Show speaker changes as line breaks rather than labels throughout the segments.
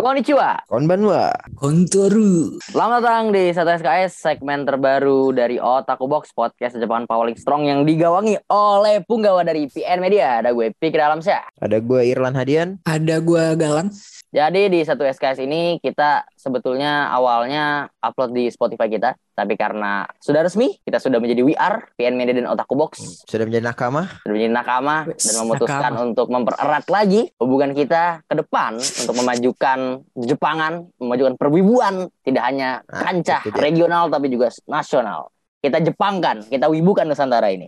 Konnichiwa.
Konbanwa.
Kontoru.
Selamat datang di Satu SKS segmen terbaru dari Otaku Box podcast Jepangan paling strong yang digawangi oleh punggawa dari PN Media. Ada gue Pikir Alamsyah.
Ada gue Irlan Hadian.
Ada gua Galang.
Jadi di satu SKS ini kita sebetulnya awalnya upload di Spotify kita, tapi karena sudah resmi kita sudah menjadi WR PN Media dan Otaku Box
Sudah menjadi nakama.
sudah menjadi nakama dan memutuskan
nakama.
untuk mempererat lagi hubungan kita ke depan untuk memajukan Jepangan, memajukan perwibuan tidak hanya
Nah,
kancah
dia.
regional tapi juga nasional. Kita Jepangkan, kita wibukan Nusantara ini.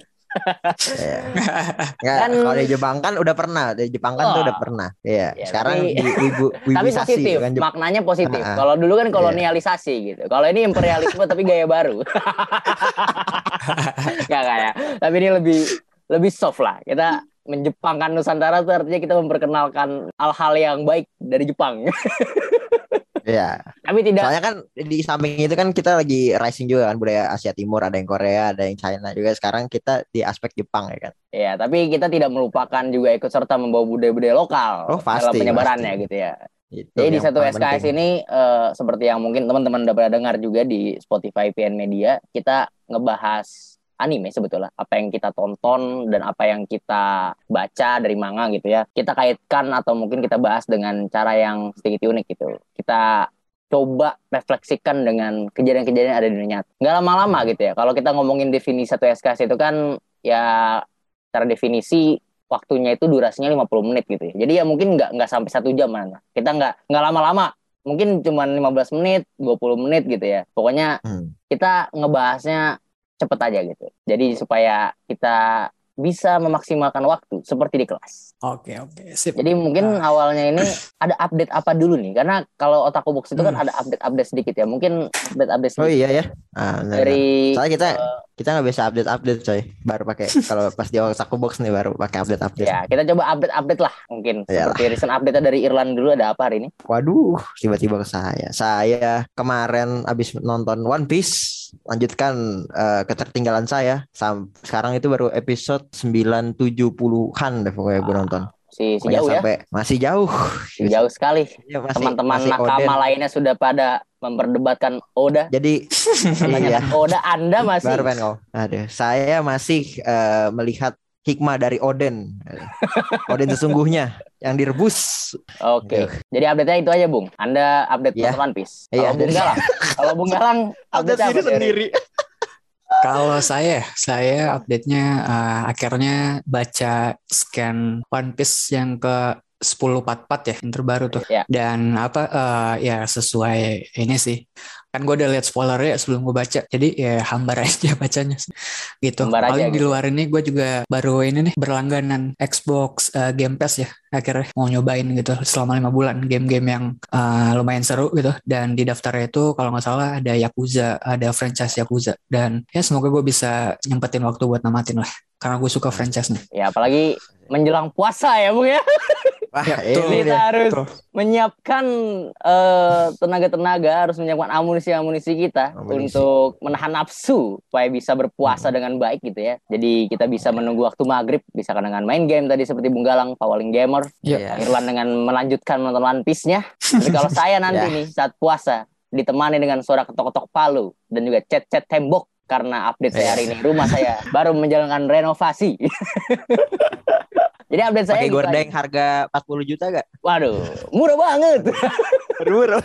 Ya. Nggak,
Kan-
kalau di Jepang kan udah pernah. Di Jepang kan tuh
Wah.
udah pernah. Iya.
Ya,
Sekarang
tapi-
di wibu,
tapi positif,
kan Jep-
maknanya positif. Kalau dulu kan kolonialisasi gitu. Kalau ini imperialisme tapi gaya baru. Gak kayak. Tapi ini lebih lebih soft lah. Kita menjepangkan Nusantara itu artinya kita memperkenalkan hal-hal yang baik dari Jepang.
Iya.
tapi tidak
Soalnya kan di samping itu kan kita lagi rising juga kan budaya Asia Timur, ada yang Korea, ada yang China juga. Sekarang kita di aspek Jepang ya kan.
Ya, tapi kita tidak melupakan juga ikut serta membawa budaya-budaya lokal
Oh,
dalam
pasti,
penyebarannya
pasti.
gitu ya.
Itu
Jadi di satu SKS
penting.
ini eh, seperti yang mungkin teman-teman udah pernah dengar juga di Spotify PN Media, kita ngebahas anime sebetulnya apa yang kita tonton dan apa yang kita baca dari manga gitu ya. Kita kaitkan atau mungkin kita bahas dengan cara yang sedikit unik gitu. Kita coba refleksikan dengan kejadian-kejadian ada di dunia nyata. Nggak lama-lama gitu ya. Kalau kita ngomongin definisi satu SKS itu kan ya secara definisi waktunya itu durasinya 50 menit gitu ya. Jadi ya mungkin nggak nggak sampai satu jam mana. Kita nggak nggak lama-lama. Mungkin cuma 15 menit, 20 menit gitu ya. Pokoknya
Hmm.
kita ngebahasnya cepet aja gitu. Jadi supaya kita bisa memaksimalkan waktu seperti di kelas.
Oke oke sip.
Jadi mungkin
Ah.
awalnya ini ada update apa dulu nih? Karena kalau Otaku Box itu kan
Hmm.
ada update-update sedikit ya. Mungkin update-update
Oh iya ya. Ah, benar,
dari
Soalnya kita
eh,
kita nggak biasa update update coy. Baru pakai kalau pas di Otaku Box nih baru pakai update update.
ya kita coba update-update lah mungkin.
Iyalah.
Seperti recent update dari Irland dulu ada apa hari ini?
Waduh, tiba-tiba ke saya. Saya kemarin abis nonton One Piece, lanjutkan eh, ketertinggalan saya. Sam sekarang itu baru episode 970-an deh pokoknya gue nonton.
Si, si jauh ya.
sampai masih jauh.
Si jauh sekali.
Iya, masih-
Teman-teman
masih
nakama
Oden.
lainnya sudah pada memperdebatkan Oda.
Jadi iya,
Oda Anda masih
baru pengen. Aduh, saya masih eh, melihat hikmah dari Oden. Oden sesungguhnya yang direbus.
Oke. Jadi update-nya itu aja, Bung. Anda update nonton One Piece.
Iya,
Kalau Bung
dari-
Galang, kalau Bung Galang update apa dari-
Kalau saya, saya update-nya eh, akhirnya baca scan One Piece yang ke 1044 ya, yang terbaru tuh.
Ya.
Dan apa eh, ya sesuai ini sih. Kan gue udah lihat spoilernya sebelum gue baca. Jadi ya hambar aja bacanya gitu.
Hambar aja
Paling di
gitu.
luar ini gue juga baru ini nih berlangganan Xbox eh, Game Pass ya. Akhirnya mau nyobain gitu selama lima bulan game-game yang eh, lumayan seru gitu. Dan di daftarnya itu kalau nggak salah ada Yakuza, ada franchise Yakuza. Dan ya semoga gue bisa nyempetin waktu buat namatin lah. Karena gue suka franchise-nya.
Ya, apalagi menjelang puasa ya, Bung ya.
Wah,
Ya,
ini.
Kita harus
Betul.
menyiapkan eh, tenaga-tenaga, harus menyiapkan amunisi-amunisi kita
Amunisi.
untuk menahan nafsu supaya bisa berpuasa
Hmm.
dengan baik gitu ya. Jadi kita bisa menunggu waktu maghrib, bisa dengan main game tadi seperti Bung Galang, Pawaling Gamer,
Iya.
Irlan dengan melanjutkan menonton One Piece-nya. Tapi kalau saya nanti
Ya.
nih saat puasa ditemani dengan suara ketok-ketok palu dan juga chat-chat tembok karena update saya
Iya.
hari ini rumah saya baru menjalankan renovasi. Jadi update saya
Pakai
gitu
gordeng
aja.
harga 40 juta gak?
Waduh, murah banget.
Buru-buru.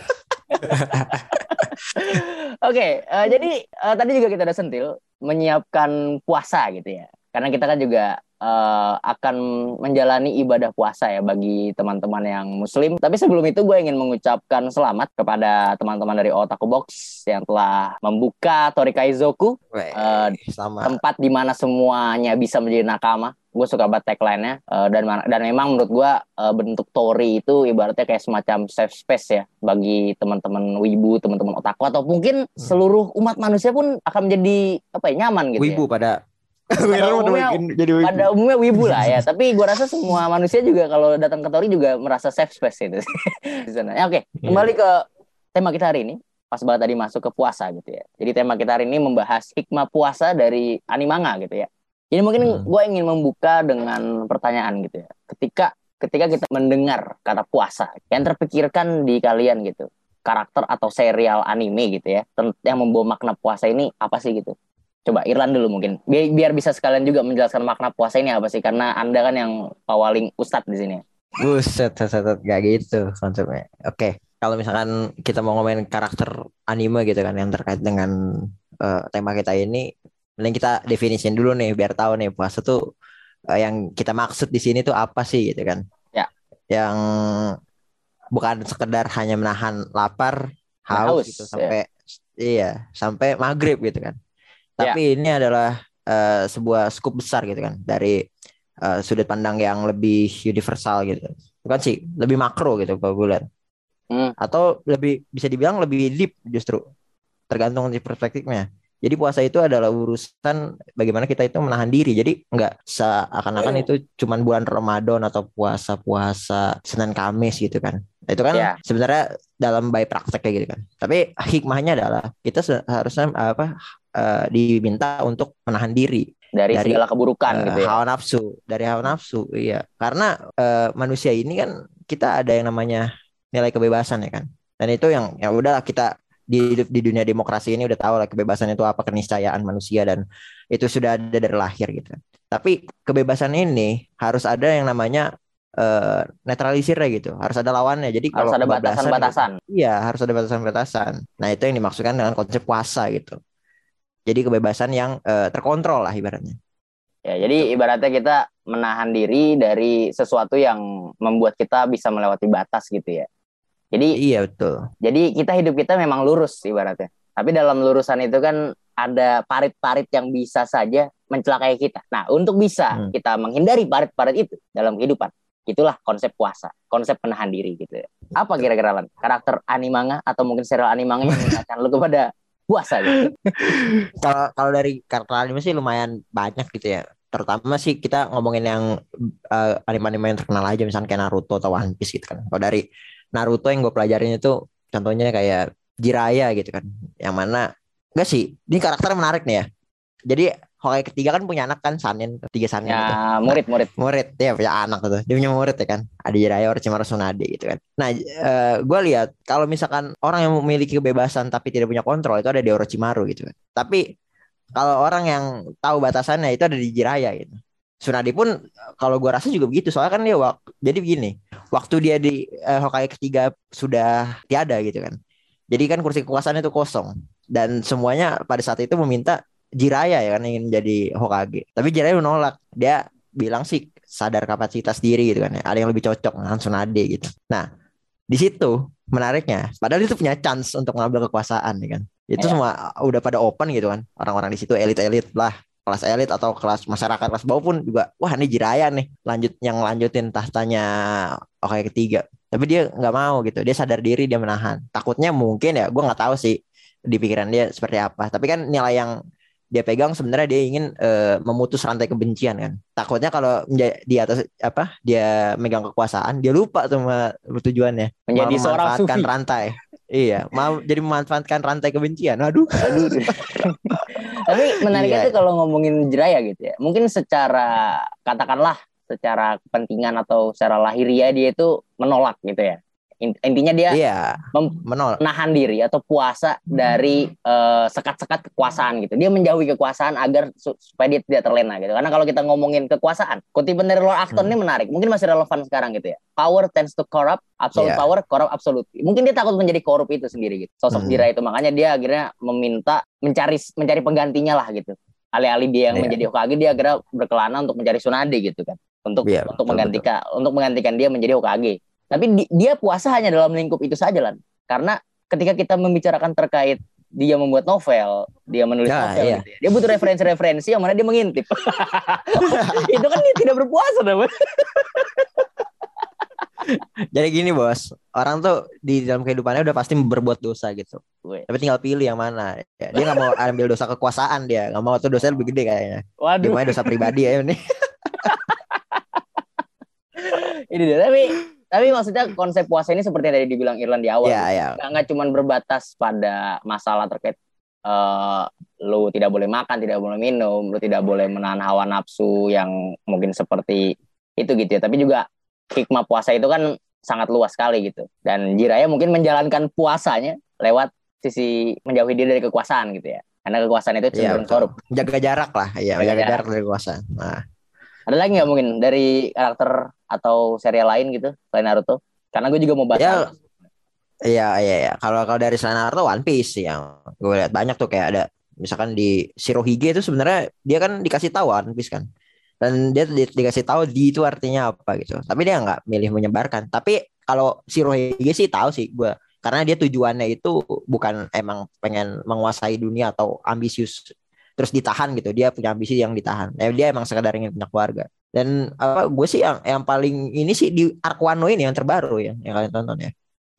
Oke, eh, jadi eh, tadi juga kita udah sentil menyiapkan puasa gitu ya. Karena kita kan juga uh, akan menjalani ibadah puasa ya bagi teman-teman yang muslim. Tapi sebelum itu gue ingin mengucapkan selamat kepada teman-teman dari Otaku Box yang telah membuka Torikaizoku,
Weh,
uh,
sama
tempat di mana semuanya bisa menjadi nakama. Gue suka banget tagline-nya uh, dan dan memang menurut gue uh, bentuk Tori itu ibaratnya kayak semacam safe space ya bagi teman-teman wibu, teman-teman otaku atau mungkin seluruh umat manusia pun akan menjadi apa ya nyaman gitu
wibu
ya.
pada
Pada umumnya-
jadi wibu.
Pada umumnya wibu lah ya, tapi gue rasa semua manusia juga kalau datang ke Tori juga merasa safe space itu di sana. Ya, Oke,
Iya.
kembali ke tema kita hari ini. Pas banget tadi masuk ke puasa gitu ya. Jadi tema kita hari ini membahas hikmah puasa dari animanga gitu ya. Jadi mungkin
Hmm.
gue ingin membuka dengan pertanyaan gitu ya. Ketika ketika kita mendengar kata puasa, yang terpikirkan di kalian gitu, karakter atau serial anime gitu ya, yang membawa makna puasa ini apa sih gitu? Coba Irlan dulu mungkin, biar, biar bisa sekalian juga menjelaskan makna puasa ini apa sih? Karena anda kan yang pawaling ustadz di sini.
Buset, set, gak gitu konsepnya. Oke, kalau misalkan kita mau ngomongin karakter anime gitu kan yang terkait dengan eh, tema kita ini, mending kita definisin dulu nih biar tahu nih puasa tuh eh, yang kita maksud di sini tuh apa sih gitu kan?
Ya.
Yang bukan sekedar hanya menahan lapar,
Haus,
haus gitu
ya.
sampai iya, sampai maghrib gitu kan. Tapi ini adalah eh, sebuah skup besar gitu kan dari eh, sudut pandang yang lebih universal gitu. Bukan sih, lebih makro gitu kalau gue lihat.
Hmm.
Atau lebih bisa dibilang lebih deep justru. Tergantung di perspektifnya. Jadi puasa itu adalah urusan bagaimana kita itu menahan diri. Jadi nggak seakan-akan itu cuman bulan Ramadan atau puasa-puasa Senin Kamis gitu kan. Itu kan
Ya.
sebenarnya dalam baik prakteknya gitu kan. Tapi hikmahnya adalah kita seharusnya apa eh, diminta untuk menahan diri
Dari,
Dari,
segala keburukan
Eh,
gitu ya.
hawa nafsu dari hawa nafsu iya karena eh, manusia ini kan kita ada yang namanya nilai kebebasan ya kan dan itu yang ya udahlah kita di di dunia demokrasi ini udah tahu lah kebebasan itu apa keniscayaan manusia dan itu sudah ada dari lahir gitu tapi kebebasan ini harus ada yang namanya eh, netralisirnya gitu harus ada lawannya jadi
Harus
kalau
ada
gitu,
batasan-batasan.
Iya, harus ada batasan-batasan. Nah, itu yang dimaksudkan dengan konsep puasa gitu. Jadi kebebasan yang eh, terkontrol lah ibaratnya.
Ya, jadi ibaratnya kita menahan diri dari sesuatu yang membuat kita bisa melewati batas gitu ya. Jadi
Iya, betul.
jadi kita hidup kita memang lurus ibaratnya. Tapi dalam lurusan itu kan ada parit-parit yang bisa saja mencelakai kita. Nah, untuk bisa
Hmm.
kita menghindari parit-parit itu dalam kehidupan, itulah konsep puasa, konsep menahan diri gitu ya. Apa kira-kira Lan? Karakter animanga atau mungkin serial animanga yang mengingatkan lu kepada puasa gitu.
Kalau kalau dari karakter anime sih lumayan banyak gitu ya. Terutama sih kita ngomongin yang eh, anime-anime yang terkenal aja misalnya kayak Naruto atau One Piece gitu kan. Kalau dari Naruto yang gue pelajarin itu contohnya kayak Jiraiya gitu kan. Yang mana enggak sih, ini karakter menarik nih ya. Jadi Hokage ketiga kan punya anak kan Sanin, tiga Sanin gitu.
Ya, murid-murid.
murid dia punya anak tuh. Dia punya murid ya kan. Ada Jiraiya Orochimaru Tsunade gitu kan. Nah gue lihat kalau misalkan orang yang memiliki kebebasan tapi tidak punya kontrol itu ada di Orochimaru gitu kan. Tapi kalau orang yang tahu batasannya itu ada di Jiraiya gitu. Tsunade pun kalau gue rasa juga begitu. Soalnya kan dia waktu jadi begini waktu dia di eh, Hokage ketiga sudah tiada gitu kan. Jadi kan kursi kekuasaan itu kosong. Dan semuanya pada saat itu meminta Jiraiya ya kan ingin jadi Hokage tapi Jiraiya menolak dia bilang sih sadar kapasitas diri gitu kan ya. Ada yang lebih cocok dengan Tsunade gitu. Nah, di situ menariknya, padahal itu punya chance untuk mengambil kekuasaan ya kan. Itu
Iya.
semua udah pada open gitu kan. Orang-orang di situ elit-elit lah, kelas elit atau kelas masyarakat kelas bawah pun juga wah ini Jiraya nih lanjut yang lanjutin tahtanya oke ketiga. Tapi dia nggak mau gitu. Dia sadar diri dia menahan. Takutnya mungkin ya gue nggak tahu sih di pikiran dia seperti apa. Tapi kan nilai yang dia pegang sebenarnya dia ingin eh, memutus rantai kebencian kan. Takutnya kalau di atas apa dia megang kekuasaan dia lupa sama tujuannya.
Menjadi
Malah
seorang
memanfaatkan
sufi.
rantai. Iya, mau jadi memanfaatkan rantai kebencian. Aduh.
Aduh. Tapi menariknya
Iya.
tuh kalau ngomongin Jiraya gitu ya. Mungkin secara katakanlah secara kepentingan atau secara lahiriah dia itu menolak gitu ya. In- Intinya dia
Iya,
mem-
menol.
menahan diri atau puasa dari eh, sekat-sekat kekuasaan gitu. Dia menjauhi kekuasaan agar su- supaya dia tidak terlena gitu. Karena kalau kita ngomongin kekuasaan, kutipan dari Lord Acton
Hmm.
ini menarik. Mungkin masih relevan sekarang gitu ya. Power tends to corrupt, absolute
Iya.
power corrupt absolute. Mungkin dia takut menjadi korup itu sendiri gitu. Sosok
Hmm.
Jiraiya itu makanya dia akhirnya meminta mencari mencari penggantinya lah gitu. alih-alih dia yang
Iya.
menjadi Hokage dia akhirnya berkelana untuk mencari Tsunade gitu kan untuk
Iya,
untuk
betul,
menggantikan untuk menggantikan dia menjadi Hokage tapi di- dia puasa hanya dalam lingkup itu saja lan karena ketika kita membicarakan terkait dia membuat novel, dia menulis
Ya,
novel,
iya.
gitu ya. dia butuh referensi-referensi yang mana dia mengintip. itu kan dia tidak berpuasa, namanya.
Jadi gini bos, orang tuh di dalam kehidupannya udah pasti berbuat dosa gitu.
Gue.
Tapi tinggal pilih yang mana. Ya, dia nggak mau ambil dosa kekuasaan dia, nggak mau tuh dosa lebih gede kayaknya. Dia
Waduh,
maunya dosa pribadi ya ini.
ini dia. Tapi tapi maksudnya konsep puasa ini seperti yang tadi dibilang Irland di awal.
Iya iya.
nggak nggak cuma berbatas pada masalah terkait eh lu tidak boleh makan, tidak boleh minum, lu tidak boleh menahan hawa nafsu yang mungkin seperti itu gitu ya. Tapi juga hikmah puasa itu kan sangat luas sekali gitu. Dan Jiraya mungkin menjalankan puasanya lewat sisi menjauhi diri dari kekuasaan gitu ya. Karena kekuasaan itu
Iya,
cenderung
betul.
korup.
Jaga jarak lah, iya,
Jaga
jaga
jarak.
jarak dari kekuasaan. Nah,
Ada lagi nggak mungkin dari karakter atau serial lain gitu selain Naruto? Karena gue juga mau bahas.
Ya. Iya iya iya. Kalau kalau dari selain Naruto One Piece yang gue lihat banyak tuh kayak ada misalkan di Shirohige itu sebenarnya dia kan dikasih tahu One Piece kan. Dan dia di- dikasih tahu di itu artinya apa gitu. Tapi dia nggak milih menyebarkan. Tapi kalau Shirohige sih tahu sih gue karena dia tujuannya itu bukan emang pengen menguasai dunia atau ambisius terus ditahan gitu. Dia punya ambisi yang ditahan. Ya, dia emang sekedar ingin punya keluarga. Dan apa gue sih yang yang paling ini sih di Arc Wano ini yang terbaru ya yang kalian tonton ya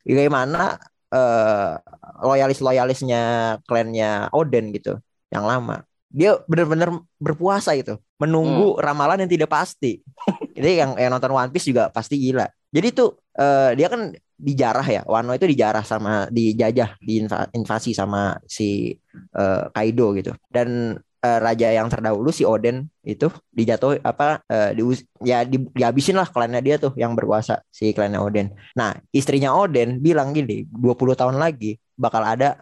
bagaimana eh loyalis-loyalisnya klannya Oden gitu yang lama dia benar-benar berpuasa itu menunggu ramalan yang tidak pasti jadi yang yang nonton One Piece juga pasti gila jadi tuh eh, dia kan dijarah ya Wano itu dijarah sama dijajah diinvasi invasi sama si eh, Kaido gitu dan eh, raja yang terdahulu si Oden itu dijatuh apa eh, dius- ya di, dihabisin lah klannya dia tuh yang berkuasa si klannya Oden Nah, istrinya Oden bilang gini, 20 tahun lagi bakal ada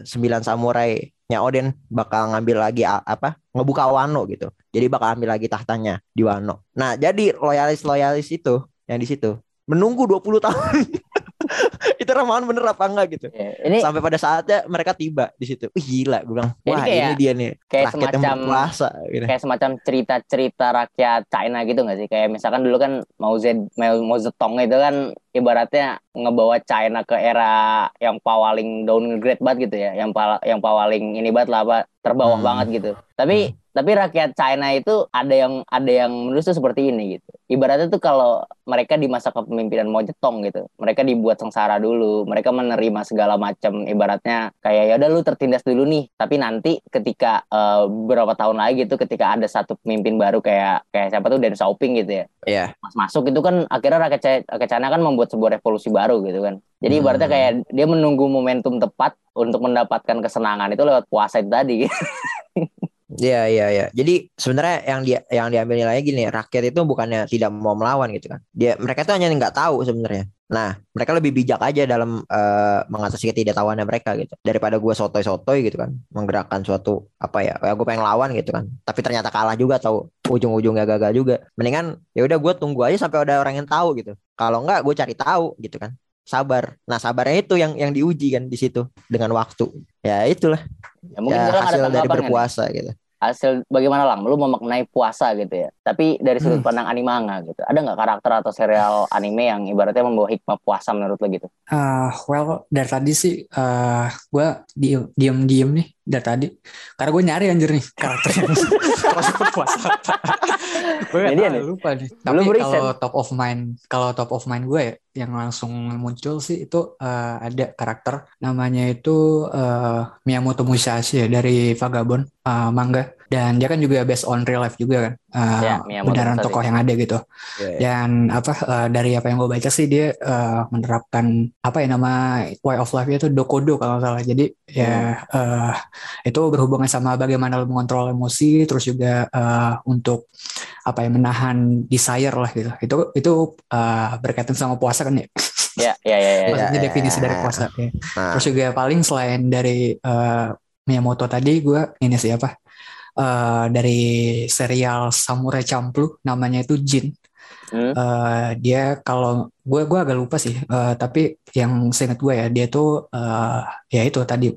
sembilan samurai-nya Oden bakal ngambil lagi apa? ngebuka Wano gitu. Jadi bakal ambil lagi tahtanya di Wano. Nah, jadi loyalis-loyalis itu yang di situ menunggu 20 tahun. itu ramalan bener apa enggak gitu.
Ya, ini
Sampai pada saatnya mereka tiba di situ. Wih, gila, gue bilang, wah
kayak-
ini dia nih,
kayak
rakyat yang
semacam
berkuasa gitu.
kayak semacam cerita-cerita rakyat China gitu nggak sih? Kayak misalkan dulu kan Mao Zed Mao, Zedong itu kan ibaratnya ngebawa China ke era yang paling downgrade banget gitu ya, yang pala, yang paling ini banget lah apa terbawah
Hmm.
banget gitu. Tapi tapi rakyat China itu ada yang ada yang menurut tuh seperti ini gitu. Ibaratnya tuh kalau mereka di masa kepemimpinan Mao Zedong gitu, mereka dibuat sengsara dulu, mereka menerima segala macam ibaratnya kayak ya udah lu tertindas dulu nih, tapi nanti ketika eh, beberapa tahun lagi gitu ketika ada satu pemimpin baru kayak kayak siapa tuh Deng Xiaoping gitu ya.
Iya.
Mas masuk itu kan akhirnya rakyat rakyat China kan membuat sebuah revolusi baru gitu kan. Jadi
Hmm.
ibaratnya kayak dia menunggu momentum tepat untuk mendapatkan kesenangan itu lewat puasa itu tadi.
Iya iya iya. Jadi sebenarnya yang dia yang diambil nilainya gini, rakyat itu bukannya tidak mau melawan gitu kan. Dia mereka tuh hanya nggak tahu sebenarnya. Nah, mereka lebih bijak aja dalam eh, mengatasi ketidaktahuannya mereka gitu. Daripada gue sotoy-sotoy gitu kan, menggerakkan suatu apa ya, ya gue pengen lawan gitu kan. Tapi ternyata kalah juga tahu ujung-ujungnya gagal juga. Mendingan ya udah gue tunggu aja sampai ada orang yang tahu gitu. Kalau enggak gue cari tahu gitu kan. Sabar. Nah, sabarnya itu yang yang diuji kan di situ dengan waktu. Ya itulah
ya mungkin
ya, hasil dari
tanggapan kan?
berpuasa gitu.
Hasil bagaimana lang? Lu memaknai puasa gitu ya. Tapi dari sudut
Hmm.
pandang animanga gitu. Ada nggak karakter atau serial anime yang ibaratnya membawa hikmah puasa menurut lo gitu?
Ah, well, dari tadi sih eh gue diem, diem diem nih dari tadi. Karena gue nyari anjir nih karakter yang masuk berpuasa. gue
nih.
lupa nih. Tapi kalau top of mind, kalau top of mind gue ya, yang langsung muncul sih itu eh, ada karakter namanya itu eh, Miyamoto Musashi ya dari Vagabond eh, manga. Dan dia kan juga based on real life juga kan. Eh,
Ya, Miyamoto
beneran tokoh yang ada gitu.
Ya, ya.
Dan apa eh, dari apa yang gue baca sih dia eh, menerapkan apa ya nama way of life itu dokodo kalau salah. Jadi ya eh, itu berhubungan sama bagaimana lo mengontrol emosi, terus juga eh, untuk apa ya menahan desire lah gitu. Itu itu eh, berkaitan sama puasa kan ya.
Ya, ya, ya, ya.
Iya,
Maksudnya
iya,
definisi
iya.
dari puasa. ya.
Nah,
Terus juga paling selain dari eh, Miyamoto tadi gue ini sih apa eh, dari serial Samurai Champloo namanya itu Jin.
Hmm.
Eh, dia kalau gue gue agak lupa sih, eh, tapi yang seingat gue ya dia tuh eh, ya itu tadi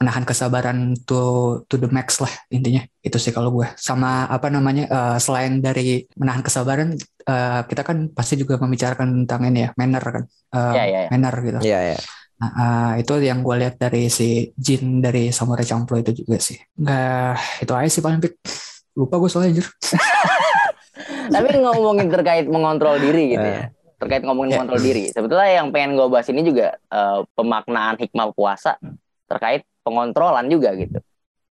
menahan kesabaran to to the max lah intinya itu sih kalau gue sama apa namanya eh, selain dari menahan kesabaran eh, kita kan pasti juga membicarakan tentang ini ya manner kan Eh,
Ya, ya, ya.
manner gitu.
Iya ya.
Nah, eh, itu yang gue lihat dari si Jin dari Samurai Champloo itu juga sih. Nggak, itu aja sih paling Pik. Lupa gue soalnya anjir.
Tapi ngomongin terkait mengontrol diri gitu ya. Terkait ngomongin
Ya.
mengontrol diri. Sebetulnya yang pengen gue bahas ini juga eh, pemaknaan hikmah puasa terkait pengontrolan juga gitu.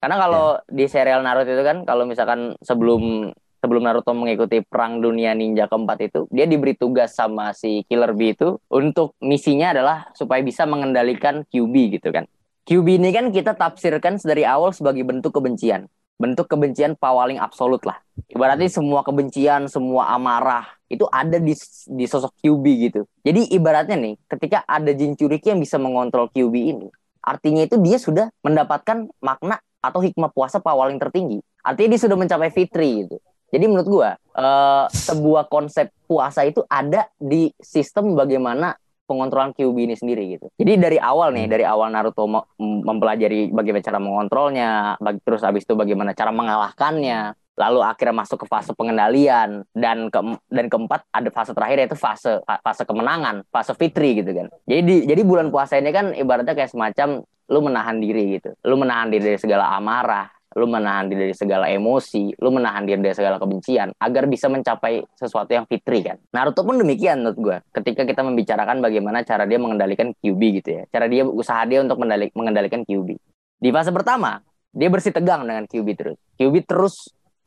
Karena kalau di serial Naruto itu kan kalau misalkan sebelum sebelum Naruto mengikuti perang dunia ninja keempat itu, dia diberi tugas sama si Killer Bee itu untuk misinya adalah supaya bisa mengendalikan QB gitu kan. QB ini kan kita tafsirkan dari awal sebagai bentuk kebencian. Bentuk kebencian paling absolut lah. Ibaratnya semua kebencian, semua amarah itu ada di di sosok QB gitu. Jadi ibaratnya nih, ketika ada Jin Churiki yang bisa mengontrol QB ini, artinya itu dia sudah mendapatkan makna atau hikmah puasa paling tertinggi. Artinya dia sudah mencapai fitri gitu. Jadi menurut gua eh, sebuah konsep puasa itu ada di sistem bagaimana pengontrolan QB ini sendiri gitu. Jadi dari awal nih, dari awal Naruto me- mempelajari bagaimana cara mengontrolnya, terus habis itu bagaimana cara mengalahkannya, lalu akhirnya masuk ke fase pengendalian dan ke dan keempat ada fase terakhir yaitu fase fase kemenangan, fase fitri gitu kan. Jadi di- jadi bulan puasa ini kan ibaratnya kayak semacam lu menahan diri gitu. Lu menahan diri dari segala amarah, lu menahan diri dari segala emosi, lu menahan diri dari segala kebencian agar bisa mencapai sesuatu yang fitri kan. Naruto pun demikian menurut gue. Ketika kita membicarakan bagaimana cara dia mengendalikan QB gitu ya. Cara dia usaha dia untuk mendalik- mengendalikan QB. Di fase pertama, dia bersih tegang dengan QB terus. QB terus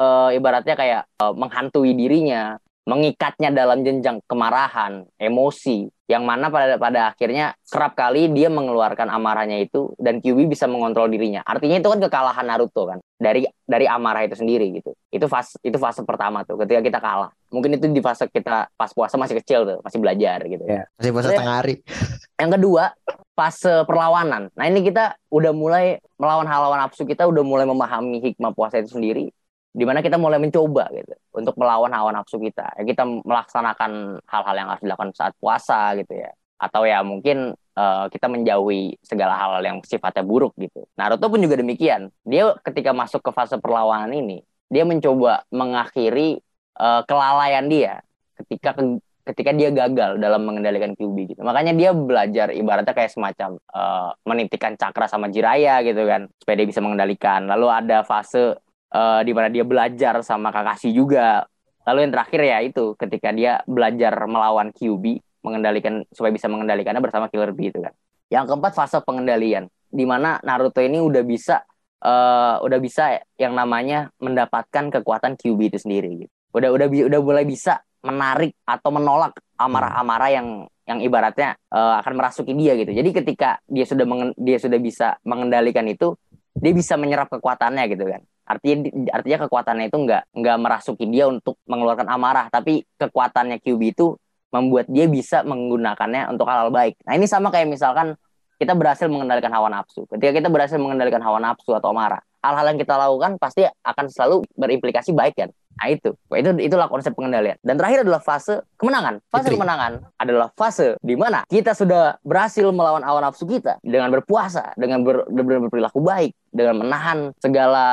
eh, ibaratnya kayak eh, menghantui dirinya, mengikatnya dalam jenjang kemarahan, emosi, yang mana pada pada akhirnya kerap kali dia mengeluarkan amarahnya itu dan Kyuubi bisa mengontrol dirinya. Artinya itu kan kekalahan Naruto kan dari dari amarah itu sendiri gitu. Itu fase itu fase pertama tuh ketika kita kalah. Mungkin itu di fase kita pas puasa masih kecil tuh, masih belajar gitu.
Ya, masih puasa
Saya-
tengah hari.
Yang kedua, fase perlawanan. Nah, ini kita udah mulai melawan hawa nafsu kita udah mulai memahami hikmah puasa itu sendiri di mana kita mulai mencoba gitu untuk melawan hawa nafsu kita. Ya, kita melaksanakan hal-hal yang harus dilakukan saat puasa gitu ya. Atau ya mungkin eh, kita menjauhi segala hal yang sifatnya buruk gitu. Naruto pun juga demikian. Dia ketika masuk ke fase perlawanan ini, dia mencoba mengakhiri eh, kelalaian dia ketika ketika dia gagal dalam mengendalikan QB gitu. Makanya dia belajar ibaratnya kayak semacam eh, menitikan cakra sama Jiraya gitu kan supaya dia bisa mengendalikan. Lalu ada fase eh, di mana dia belajar sama Kakashi juga. Lalu yang terakhir ya itu ketika dia belajar melawan QB mengendalikan supaya bisa mengendalikannya bersama Killer Bee itu kan. Yang keempat fase pengendalian di mana Naruto ini udah bisa eh, udah bisa yang namanya mendapatkan kekuatan QB itu sendiri gitu. Udah udah udah mulai bisa menarik atau menolak amarah-amarah yang yang ibaratnya eh, akan merasuki dia gitu. Jadi ketika dia sudah dia sudah bisa mengendalikan itu, dia bisa menyerap kekuatannya gitu kan. Artinya artinya kekuatannya itu nggak nggak merasuki dia untuk mengeluarkan amarah, tapi kekuatannya QB itu membuat dia bisa menggunakannya untuk hal-hal baik. Nah ini sama kayak misalkan kita berhasil mengendalikan hawa nafsu. Ketika kita berhasil mengendalikan hawa nafsu atau amarah, hal-hal yang kita lakukan pasti akan selalu berimplikasi baik kan. Nah itu, itu itulah konsep pengendalian. Dan terakhir adalah fase kemenangan. Fase kemenangan adalah fase di mana kita sudah berhasil melawan hawa nafsu kita dengan berpuasa, dengan ber, dengan berperilaku baik, dengan menahan segala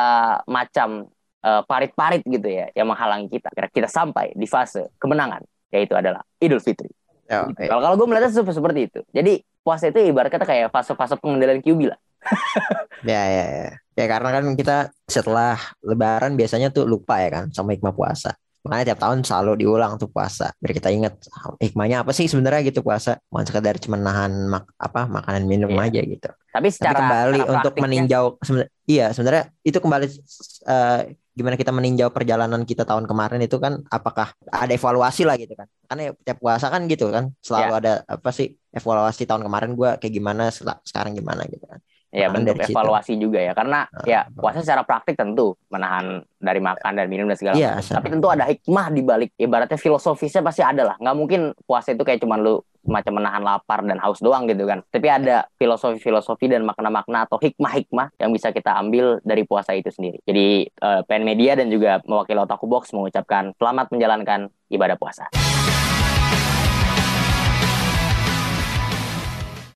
macam eh, parit-parit gitu ya yang menghalangi kita. Kira kita sampai di fase kemenangan, yaitu adalah Idul Fitri. Gitu.
oke.
Kalau kalau gue melihatnya seperti, seperti itu. Jadi puasa itu ibarat kata kayak fase-fase pengendalian QB lah.
Ya, ya, ya. Ya karena kan kita setelah lebaran biasanya tuh lupa ya kan sama hikmah puasa. Makanya tiap tahun selalu diulang tuh puasa. Biar kita ingat hikmahnya apa sih sebenarnya gitu puasa. Bukan sekedar cuma nahan mak apa makanan minum
Iya.
aja gitu.
Tapi
Tapi
secara
kembali
secara
untuk meninjau sebenarnya iya sebenarnya itu kembali eh, gimana kita meninjau perjalanan kita tahun kemarin itu kan apakah ada evaluasi lah gitu kan. Karena ya tiap puasa kan gitu kan selalu
Ya.
ada apa sih evaluasi tahun kemarin gua kayak gimana sekarang gimana gitu kan.
Ya
Makan
bentuk
dari situ.
evaluasi juga ya karena
Ah,
ya puasa secara praktik tentu menahan dari makan dan minum dan segala
Iya,
macam. Tapi tentu ada hikmah di balik ibaratnya filosofisnya pasti ada lah. Nggak mungkin puasa itu kayak cuman lu semacam menahan lapar dan haus doang gitu kan. Tapi ada filosofi-filosofi dan makna-makna atau hikmah-hikmah yang bisa kita ambil dari puasa itu sendiri. Jadi eh, PN Media dan juga mewakili Otaku Box mengucapkan selamat menjalankan ibadah puasa.